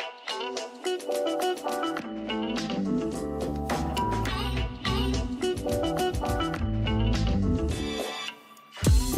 Thank you.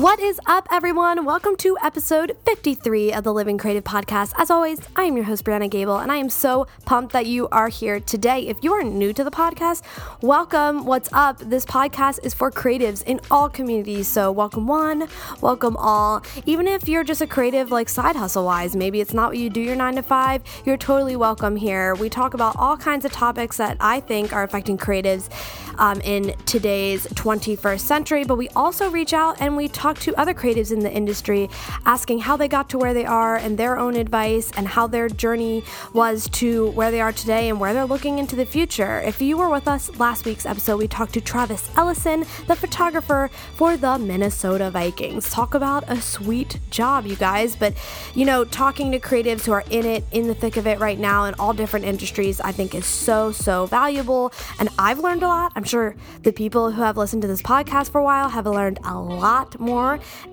What is up, everyone? Welcome to episode 53 of the Living Creative Podcast. As always, I am your host, Brianna Gable, and I am so pumped that you are here today. If you are new to the podcast, welcome. What's up? This podcast is for creatives in all communities. So, welcome one, welcome all. Even if you're just a creative, like side hustle wise, maybe it's not what you do your nine to five, you're totally welcome here. We talk about all kinds of topics that I think are affecting creatives um, in today's 21st century, but we also reach out and we talk to other creatives in the industry, asking how they got to where they are and their own advice and how their journey was to where they are today and where they're looking into the future. If you were with us last week's episode, we talked to Travis Ellison, the photographer for the Minnesota Vikings. Talk about a sweet job, you guys. But, you know, talking to creatives who are in it, in the thick of it right now in all different industries, I think is so, so valuable. And I've learned a lot. I'm sure the people who have listened to this podcast for a while have learned a lot more.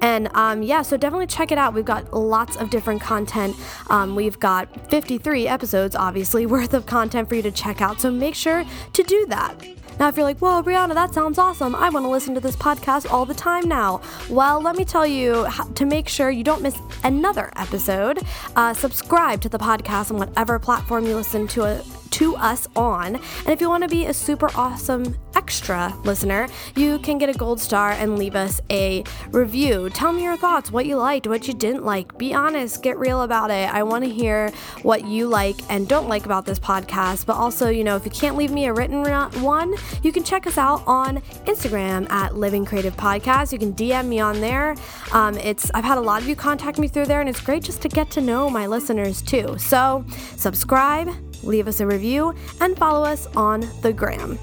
And um, yeah, so definitely check it out. We've got lots of different content. Um, we've got 53 episodes, obviously, worth of content for you to check out. So make sure to do that. Now, if you're like, whoa, Brianna, that sounds awesome. I want to listen to this podcast all the time now. Well, let me tell you to make sure you don't miss another episode, uh, subscribe to the podcast on whatever platform you listen to it to us on. And if you want to be a super awesome extra listener, you can get a gold star and leave us a review. Tell me your thoughts, what you liked, what you didn't like. Be honest, get real about it. I want to hear what you like and don't like about this podcast. But also, you know, if you can't leave me a written one, you can check us out on Instagram at Living Creative Podcast. You can DM me on there. Um, it's I've had a lot of you contact me through there, and it's great just to get to know my listeners too. So subscribe leave us a review, and follow us on the gram.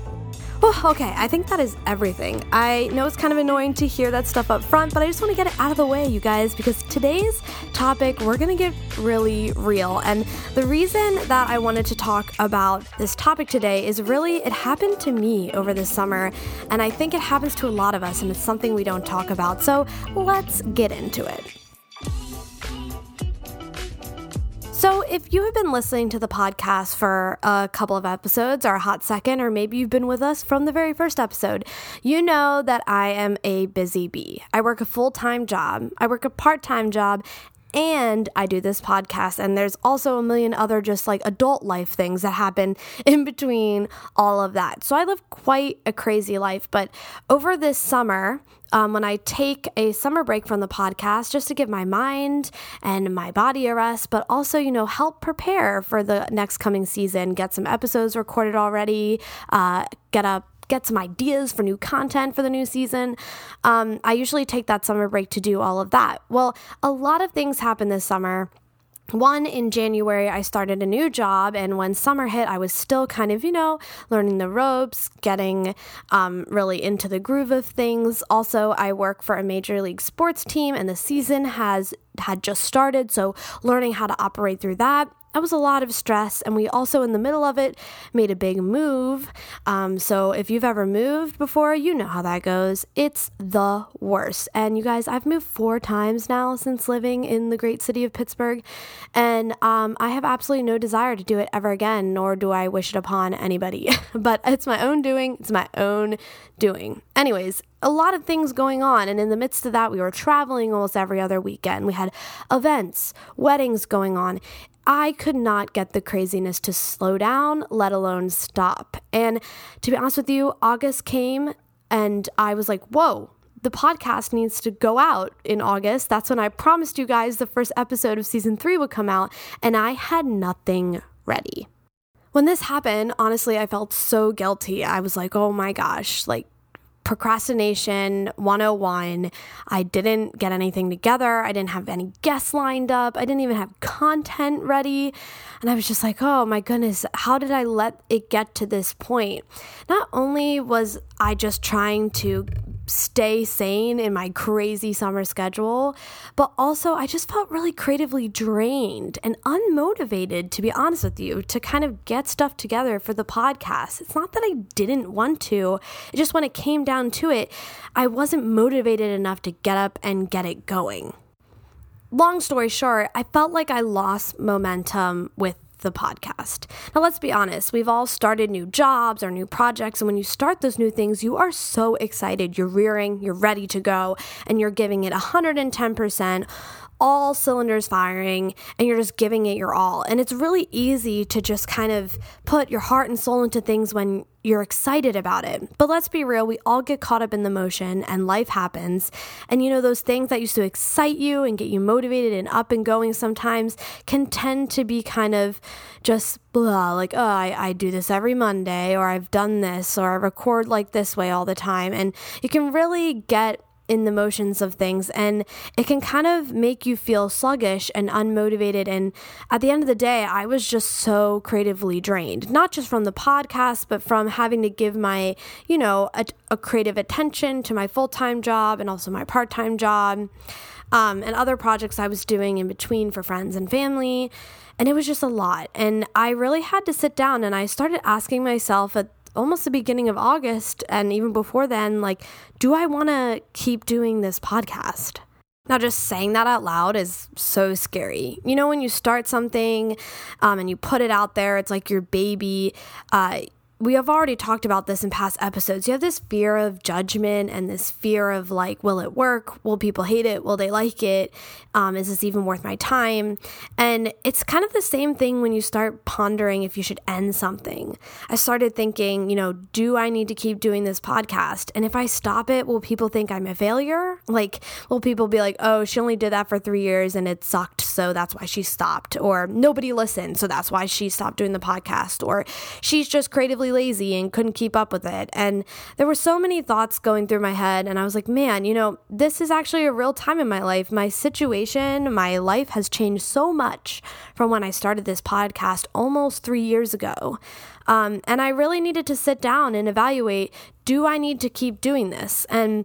Oh, okay, I think that is everything. I know it's kind of annoying to hear that stuff up front, but I just want to get it out of the way, you guys, because today's topic, we're going to get really real. And the reason that I wanted to talk about this topic today is really it happened to me over the summer, and I think it happens to a lot of us, and it's something we don't talk about. So let's get into it. So, if you have been listening to the podcast for a couple of episodes or a hot second, or maybe you've been with us from the very first episode, you know that I am a busy bee. I work a full time job, I work a part time job, and I do this podcast. And there's also a million other just like adult life things that happen in between all of that. So I live quite a crazy life. But over this summer, um, when I take a summer break from the podcast just to give my mind and my body a rest, but also, you know, help prepare for the next coming season, get some episodes recorded already, uh, get up get some ideas for new content for the new season. Um, I usually take that summer break to do all of that. Well, a lot of things happen this summer one in January, I started a new job, and when summer hit, I was still kind of, you know, learning the ropes, getting um, really into the groove of things. Also, I work for a major league sports team, and the season has had just started, so learning how to operate through that that was a lot of stress. And we also, in the middle of it, made a big move. Um, so if you've ever moved before, you know how that goes. It's the worst. And you guys, I've moved four times now since living in the great city of Pittsburgh. And um, I have absolutely no desire to do it ever again, nor do I wish it upon anybody. but it's my own doing, it's my own doing. Anyways, a lot of things going on. And in the midst of that, we were traveling almost every other weekend. We had events, weddings going on. I could not get the craziness to slow down, let alone stop. And to be honest with you, August came and I was like, whoa, the podcast needs to go out in August. That's when I promised you guys the first episode of season three would come out, and I had nothing ready. When this happened, honestly, I felt so guilty. I was like, oh my gosh, like procrastination 101. I didn't get anything together. I didn't have any guests lined up. I didn't even have content ready. And I was just like, oh my goodness, how did I let it get to this point? Not only was I just trying to stay sane in my crazy summer schedule, but also I just felt really creatively drained and unmotivated, to be honest with you, to kind of get stuff together for the podcast. It's not that I didn't want to, it just when it came down to it, I wasn't motivated enough to get up and get it going. Long story short, I felt like I lost momentum with the podcast. Now, let's be honest, we've all started new jobs or new projects, and when you start those new things, you are so excited. You're rearing, you're ready to go, and you're giving it 110% all cylinders firing and you're just giving it your all. And it's really easy to just kind of put your heart and soul into things when you're excited about it. But let's be real, we all get caught up in the motion and life happens. And you know, those things that used to excite you and get you motivated and up and going sometimes can tend to be kind of just blah, like, oh, I, I do this every Monday, or I've done this, or I record like this way all the time. And you can really get in the motions of things and it can kind of make you feel sluggish and unmotivated and at the end of the day I was just so creatively drained not just from the podcast but from having to give my you know a, a creative attention to my full-time job and also my part-time job um, and other projects I was doing in between for friends and family and it was just a lot and I really had to sit down and I started asking myself at almost the beginning of August and even before then, like, do I want to keep doing this podcast? Now, just saying that out loud is so scary. You know, when you start something um, and you put it out there, it's like your baby. Uh, we have already talked about this in past episodes. You have this fear of judgment and this fear of like, will it work? Will people hate it? Will they like it? Um, is this even worth my time? And it's kind of the same thing when you start pondering if you should end something. I started thinking, you know, do I need to keep doing this podcast? And if I stop it, will people think I'm a failure? Like, will people be like, oh, she only did that for three years and it sucked, so that's why she stopped? Or nobody listened, so that's why she stopped doing the podcast? Or she's just creatively lazy and couldn't keep up with it. And there were so many thoughts going through my head. And I was like, man, you know, this is actually a real time in my life. My situation, my life has changed so much from when I started this podcast almost three years ago. Um, and I really needed to sit down and evaluate do I need to keep doing this? And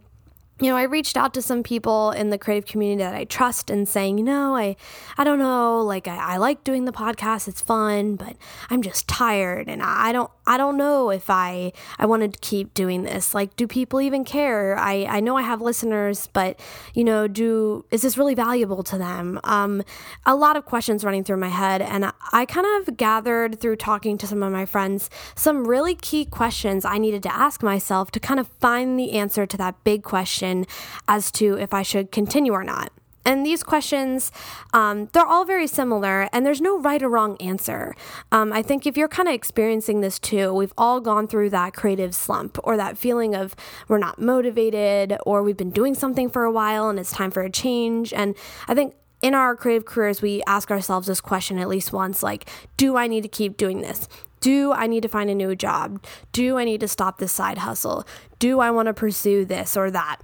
you know, I reached out to some people in the creative community that I trust and saying, you know, I, I don't know, like I, I like doing the podcast, it's fun, but I'm just tired and I don't, I don't know if I, I wanted to keep doing this. Like, do people even care? I, I know I have listeners, but you know, do, is this really valuable to them? Um, a lot of questions running through my head, and I kind of gathered through talking to some of my friends some really key questions I needed to ask myself to kind of find the answer to that big question as to if I should continue or not. And these questions, um, they're all very similar, and there's no right or wrong answer. Um, I think if you're kind of experiencing this too, we've all gone through that creative slump or that feeling of we're not motivated or we've been doing something for a while and it's time for a change. And I think in our creative careers, we ask ourselves this question at least once like, do I need to keep doing this? Do I need to find a new job? Do I need to stop this side hustle? Do I want to pursue this or that?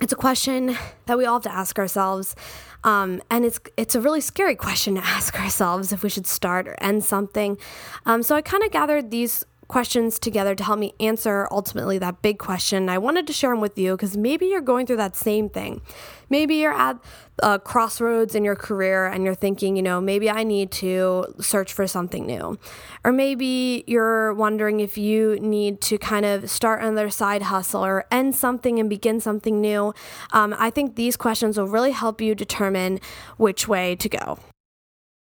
It's a question that we all have to ask ourselves. Um, and it's it's a really scary question to ask ourselves if we should start or end something. Um, so I kind of gathered these questions together to help me answer ultimately that big question. I wanted to share them with you because maybe you're going through that same thing. Maybe you're at a crossroads in your career and you're thinking, you know, maybe I need to search for something new. Or maybe you're wondering if you need to kind of start another side hustle or end something and begin something new. Um, I think these questions will really help you determine which way to go.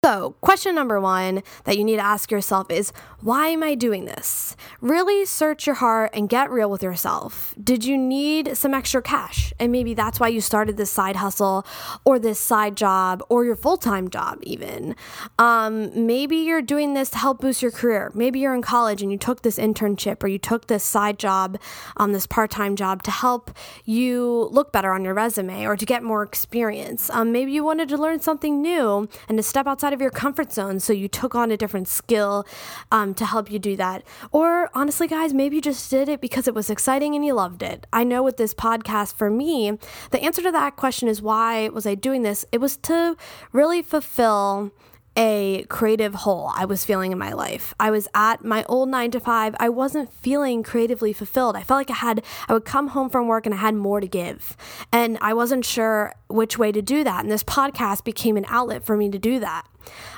So, question number one that you need to ask yourself is why am I doing this? Really search your heart and get real with yourself. Did you need some extra cash? And maybe that's why you started this side hustle or this side job or your full time job, even. Um, maybe you're doing this to help boost your career. Maybe you're in college and you took this internship or you took this side job, um, this part time job to help you look better on your resume or to get more experience. Um, maybe you wanted to learn something new and to step outside of your comfort zone. So you took on a different skill um, to help you do that. Or honestly, guys, maybe you just did it because it was exciting and you loved it. I know with this podcast, for me, the answer to that question is why was I doing this? It was to really fulfill a creative hole I was feeling in my life. I was at my old nine to five. I wasn't feeling creatively fulfilled. I felt like I had, I would come home from work and I had more to give. And I wasn't sure which way to do that. And this podcast became an outlet for me to do that.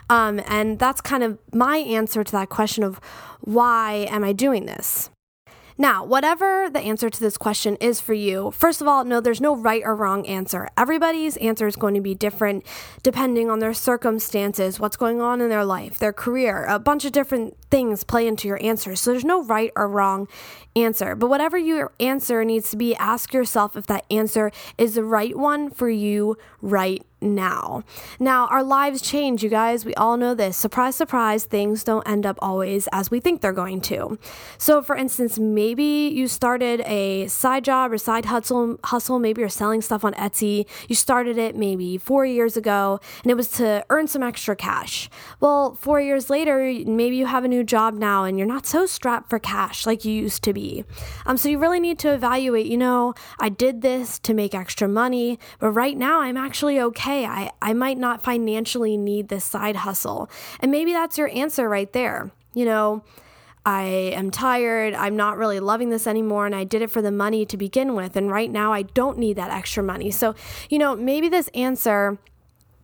Um, and that's kind of my answer to that question of why am I doing this? Now, whatever the answer to this question is for you, first of all, no, there's no right or wrong answer. Everybody's answer is going to be different depending on their circumstances, what's going on in their life, their career. A bunch of different things play into your answer. So there's no right or wrong answer. But whatever your answer needs to be, ask yourself if that answer is the right one for you right now. Now, our lives change, you guys. We all know this. Surprise, surprise, things don't end up always as we think they're going to. So, for instance, maybe you started a side job or side hustle, hustle. Maybe you're selling stuff on Etsy. You started it maybe four years ago and it was to earn some extra cash. Well, four years later, maybe you have a new job now and you're not so strapped for cash like you used to be. Um, so, you really need to evaluate, you know, I did this to make extra money, but right now I'm actually okay okay, I, I might not financially need this side hustle. And maybe that's your answer right there. You know, I am tired. I'm not really loving this anymore. And I did it for the money to begin with. And right now, I don't need that extra money. So, you know, maybe this answer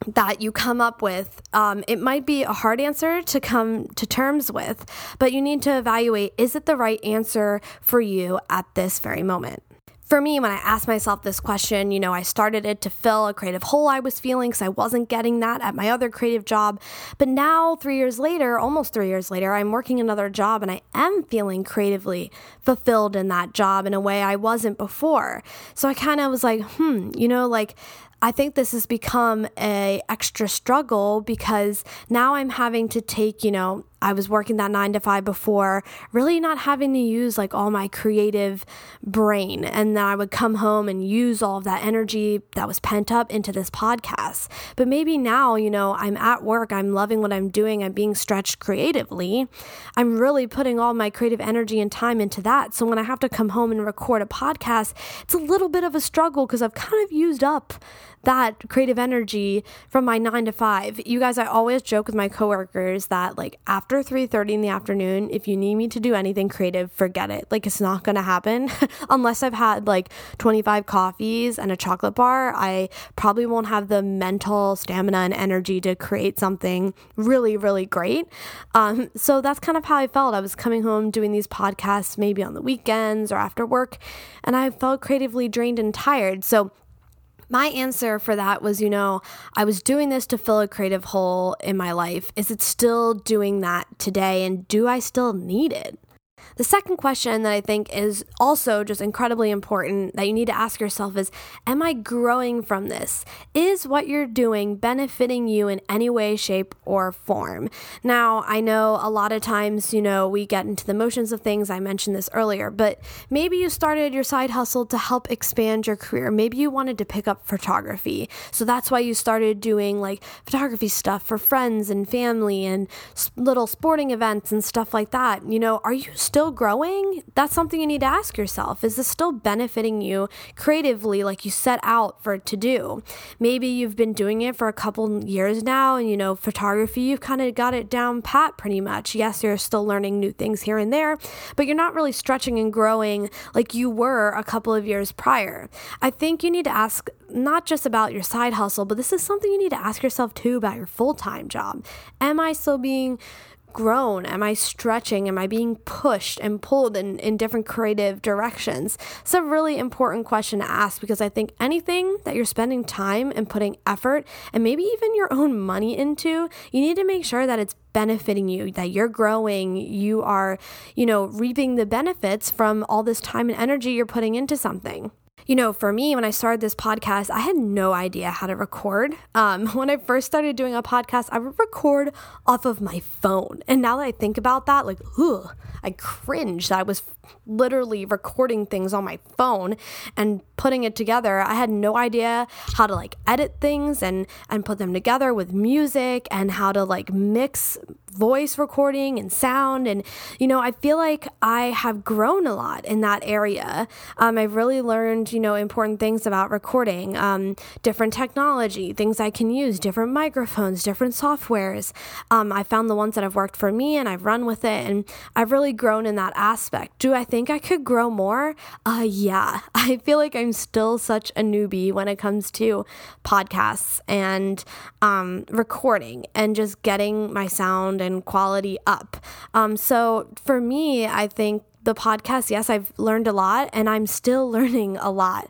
that you come up with, um, it might be a hard answer to come to terms with, but you need to evaluate is it the right answer for you at this very moment? For me, when I asked myself this question, you know, I started it to fill a creative hole I was feeling because I wasn't getting that at my other creative job. But now, three years later, almost three years later, I'm working another job and I am feeling creatively fulfilled in that job in a way I wasn't before. So I kind of was like, hmm, you know, like I think this has become a extra struggle because now I'm having to take, you know, I was working that 9 to 5 before, really not having to use like all my creative brain and then I would come home and use all of that energy that was pent up into this podcast. But maybe now, you know, I'm at work, I'm loving what I'm doing, I'm being stretched creatively. I'm really putting all my creative energy and time into that. So when I have to come home and record a podcast, it's a little bit of a struggle because I've kind of used up that creative energy from my 9 to 5. You guys, I always joke with my coworkers that like after 3:30 in the afternoon, if you need me to do anything creative, forget it. Like it's not going to happen unless I've had like 25 coffees and a chocolate bar. I probably won't have the mental stamina and energy to create something really really great. Um, so that's kind of how I felt. I was coming home doing these podcasts maybe on the weekends or after work and I felt creatively drained and tired. So my answer for that was, you know, I was doing this to fill a creative hole in my life. Is it still doing that today? And do I still need it? The second question that I think is also just incredibly important that you need to ask yourself is Am I growing from this? Is what you're doing benefiting you in any way, shape, or form? Now, I know a lot of times, you know, we get into the motions of things. I mentioned this earlier, but maybe you started your side hustle to help expand your career. Maybe you wanted to pick up photography. So that's why you started doing like photography stuff for friends and family and little sporting events and stuff like that. You know, are you still growing? That's something you need to ask yourself. Is this still benefiting you creatively like you set out for it to do? Maybe you've been doing it for a couple years now and you know, photography, you've kind of got it down pat pretty much. Yes, you're still learning new things here and there, but you're not really stretching and growing like you were a couple of years prior. I think you need to ask not just about your side hustle, but this is something you need to ask yourself too about your full time job. Am I still being grown? Am I stretching? Am I being pushed and pulled in, in different creative directions? It's a really important question to ask because I think anything that you're spending time and putting effort and maybe even your own money into, you need to make sure that it's benefiting you, that you're growing, you are, you know, reaping the benefits from all this time and energy you're putting into something. You know, for me, when I started this podcast, I had no idea how to record. Um, when I first started doing a podcast, I would record off of my phone. And now that I think about that, like, ugh, I cringe that I was literally recording things on my phone and putting it together. I had no idea how to like edit things and and put them together with music and how to like mix voice recording and sound. And you know i feel like i have grown a lot in that area. Um, i've really learned you know important things about recording um, different technology things i can use different microphones different softwares. Um, i found the ones that have worked for me and i've run with it. And i've really grown in that aspect. Do i think i could grow more uh yeah i feel like i'm still such a newbie when it comes to podcasts and um, recording and just getting my sound and quality up. Um, so for me, I think the podcast, yes, I've learned a lot and I'm still learning a lot.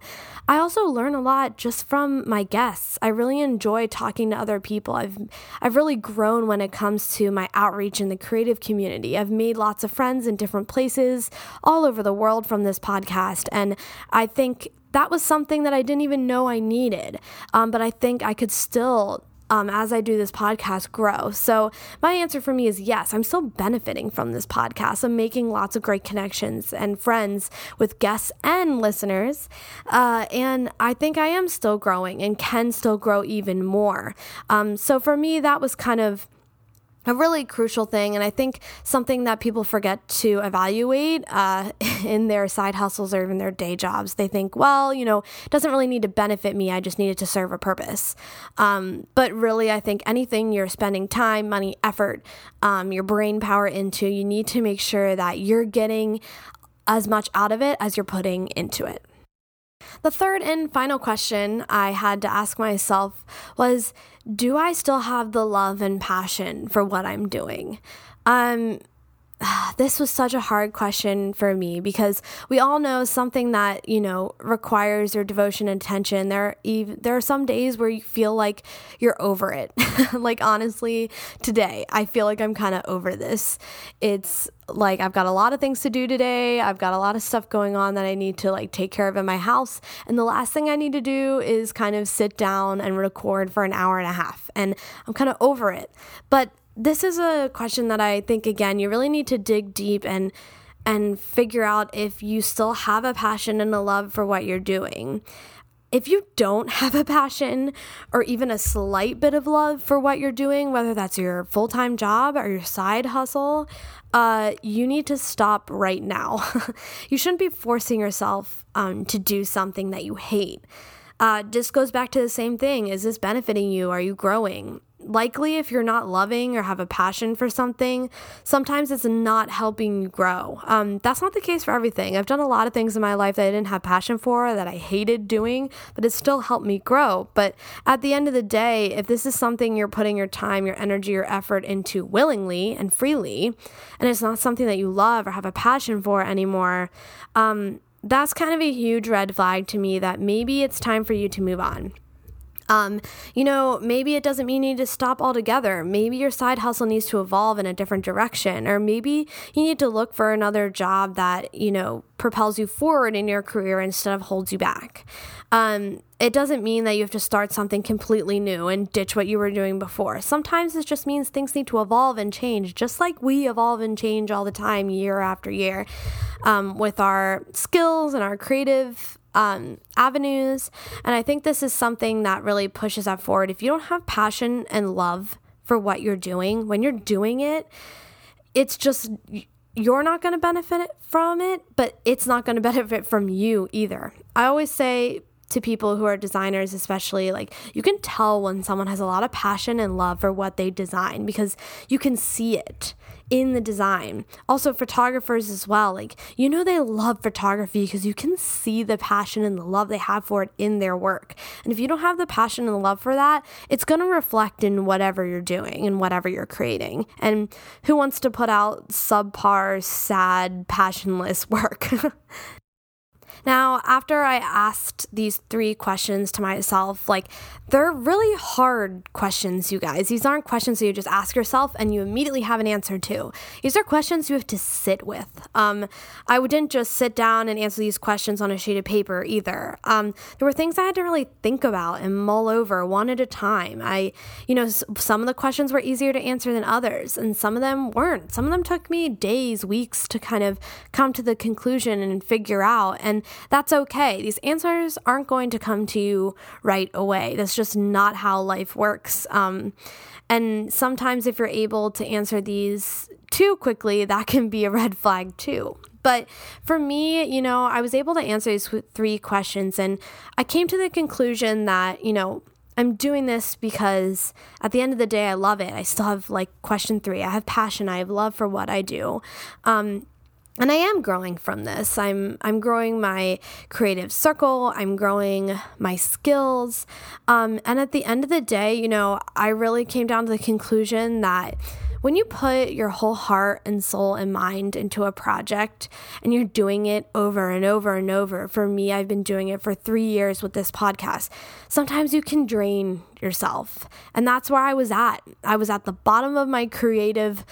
I also learn a lot just from my guests. I really enjoy talking to other people. I've I've really grown when it comes to my outreach in the creative community. I've made lots of friends in different places all over the world from this podcast and I think that was something that I didn't even know I needed. Um, but I think I could still um, as I do this podcast grow. So, my answer for me is yes, I'm still benefiting from this podcast. I'm making lots of great connections and friends with guests and listeners. Uh, and I think I am still growing and can still grow even more. Um, so, for me, that was kind of a really crucial thing, and I think something that people forget to evaluate uh, in their side hustles or even their day jobs. They think, well, you know, it doesn't really need to benefit me. I just need it to serve a purpose. Um, but really, I think anything you're spending time, money, effort, um, your brain power into, you need to make sure that you're getting as much out of it as you're putting into it. The third and final question I had to ask myself was Do I still have the love and passion for what I'm doing? Um, this was such a hard question for me because we all know something that you know requires your devotion and attention there even there are some days where you feel like you're over it. Like honestly today i feel like i'm kind of over this. It's like i've got a lot of things to do today. I've got a lot of stuff going on that i need to like take care of in my house. And the last thing i need to do is kind of sit down and record for an hour and a half. And i'm kind of over it. But this is a question that I think again you really need to dig deep and and figure out if you still have a passion and a love for what you're doing. If you don't have a passion or even a slight bit of love for what you're doing, whether that's your full time job or your side hustle, uh, you need to stop right now. you shouldn't be forcing yourself um, to do something that you hate. Uh, just goes back to the same thing. Is this benefiting you? Are you growing? likely if you're not loving or have a passion for something, sometimes it's not helping you grow. Um, that's not the case for everything. I've done a lot of things in my life that I didn't have passion for, that I hated doing, but it still helped me grow. But at the end of the day, if this is something you're putting your time, your energy, your effort into willingly and freely, and it's not something that you love or have a passion for anymore, um, that's kind of a huge red flag to me that maybe it's time for you to move on. Um, you know, maybe it doesn't mean you need to stop altogether. Maybe your side hustle needs to evolve in a different direction, or maybe you need to look for another job that, you know, propels you forward in your career instead of holds you back. Um, it doesn't mean that you have to start something completely new and ditch what you were doing before. Sometimes it just means things need to evolve and change, just like we evolve and change all the time, year after year, um, with our skills and our creative um, avenues. And I think this is something that really pushes that forward. If you don't have passion and love for what you're doing, when you're doing it, it's just you're not going to benefit from it, but it's not going to benefit from you either. I always say to people who are designers, especially, like you can tell when someone has a lot of passion and love for what they design because you can see it in the design. Also, photographers as well. Like, you know, they love photography because you can see the passion and the love they have for it in their work. And if you don't have the passion and the love for that, it's going to reflect in whatever you're doing and whatever you're creating. And who wants to put out subpar, sad, passionless work? Now, after I asked these three questions to myself, like they're really hard questions, you guys. These aren't questions that you just ask yourself and you immediately have an answer to. These are questions you have to sit with. Um, I didn't just sit down and answer these questions on a sheet of paper either. Um, there were things I had to really think about and mull over one at a time. I, you know, some of the questions were easier to answer than others, and some of them weren't. Some of them took me days, weeks to kind of come to the conclusion and figure out. And that's okay. These answers aren't going to come to you right away. That's just not how life works. Um, and sometimes, if you're able to answer these too quickly, that can be a red flag too. But for me, you know, I was able to answer these three questions and I came to the conclusion that, you know, I'm doing this because at the end of the day, I love it. I still have like question three. I have passion. I have love for what I do. Um, and I am growing from this. I'm I'm growing my creative circle. I'm growing my skills. Um, and at the end of the day, you know, I really came down to the conclusion that when you put your whole heart and soul and mind into a project and you're doing it over and over and over, for me, I've been doing it for three years with this podcast. Sometimes you can drain yourself. And that's where I was at. I was at the bottom of my creative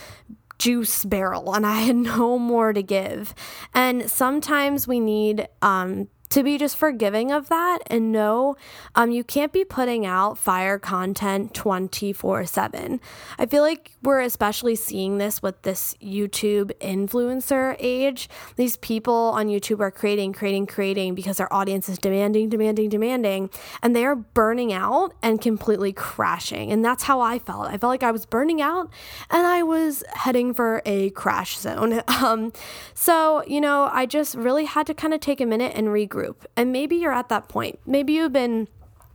juice barrel and I had no more to give. And sometimes we need um, to be just forgiving of that and know um, you can't be putting out fire content 24 7. I feel like we're especially seeing this with this YouTube influencer age. These people on YouTube are creating, creating, creating because their audience is demanding, demanding, demanding, and they are burning out and completely crashing. And that's how I felt. I felt like I was burning out and I was heading for a crash zone. Um, so, you know, I just really had to kind of take a minute and regroup group. And maybe you're at that point. Maybe you've been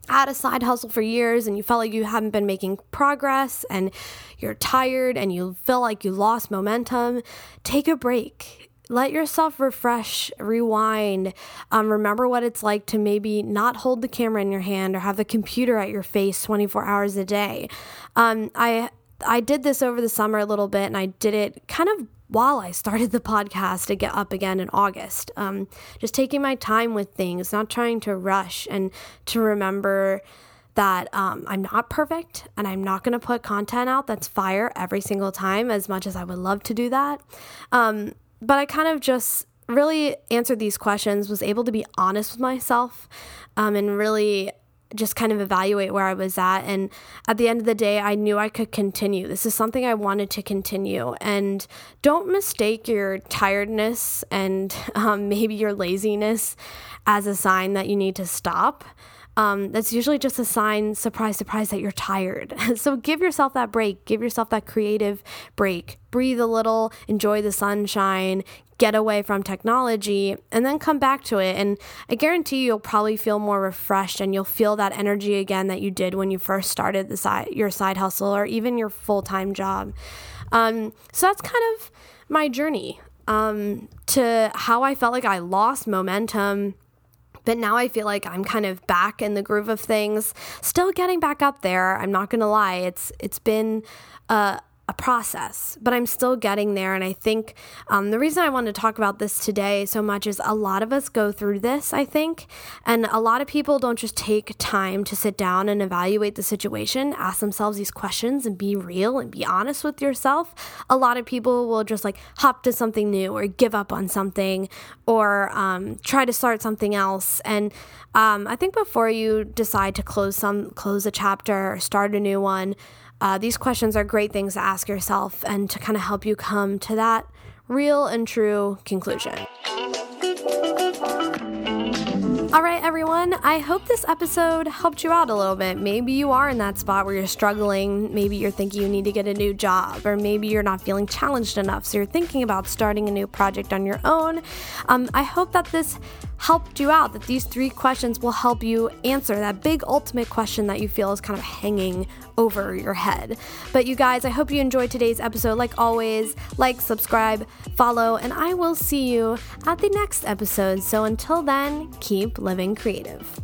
at a side hustle for years and you felt like you haven't been making progress and you're tired and you feel like you lost momentum, take a break. Let yourself refresh, rewind, um, remember what it's like to maybe not hold the camera in your hand or have the computer at your face 24 hours a day. Um, I I did this over the summer a little bit and I did it kind of while I started the podcast to get up again in August. Um, just taking my time with things, not trying to rush, and to remember that um, I'm not perfect and I'm not going to put content out that's fire every single time, as much as I would love to do that. Um, but I kind of just really answered these questions, was able to be honest with myself, um, and really just kind of evaluate where I was at. And at the end of the day, I knew I could continue. This is something I wanted to continue. And don't mistake your tiredness and um, maybe your laziness as a sign that you need to stop. Um, that's usually just a sign, surprise, surprise, that you're tired. so give yourself that break. Give yourself that creative break. Breathe a little, enjoy the sunshine, get away from technology, and then come back to it. And I guarantee you, you'll probably feel more refreshed and you'll feel that energy again that you did when you first started the your side hustle or even your full time job. Um, so that's kind of my journey um, to how I felt like I lost momentum but now I feel like I'm kind of back in the groove of things, still getting back up there. I'm not gonna lie, it's it's been a a process, but I'm still getting there. And I think um, the reason I want to talk about this today so much is a lot of us go through this, I think. And a lot of people don't just take time to sit down and evaluate the situation, ask themselves these questions, and be real and be honest with yourself. A lot of people will just like hop to something new or give up on something or um, try to start something else. And um, I think before you decide to close some, close a chapter or start a new one, uh, these questions are great things to ask yourself and to kind of help you come to that real and true conclusion. All right, everyone. I hope this episode helped you out a little bit. Maybe you are in that spot where you're struggling. Maybe you're thinking you need to get a new job, or maybe you're not feeling challenged enough. So you're thinking about starting a new project on your own. Um, I hope that this helped you out, that these three questions will help you answer that big ultimate question that you feel is kind of hanging over your head. But you guys, I hope you enjoyed today's episode. Like always, like, subscribe, follow, and I will see you at the next episode. So until then, keep living creative.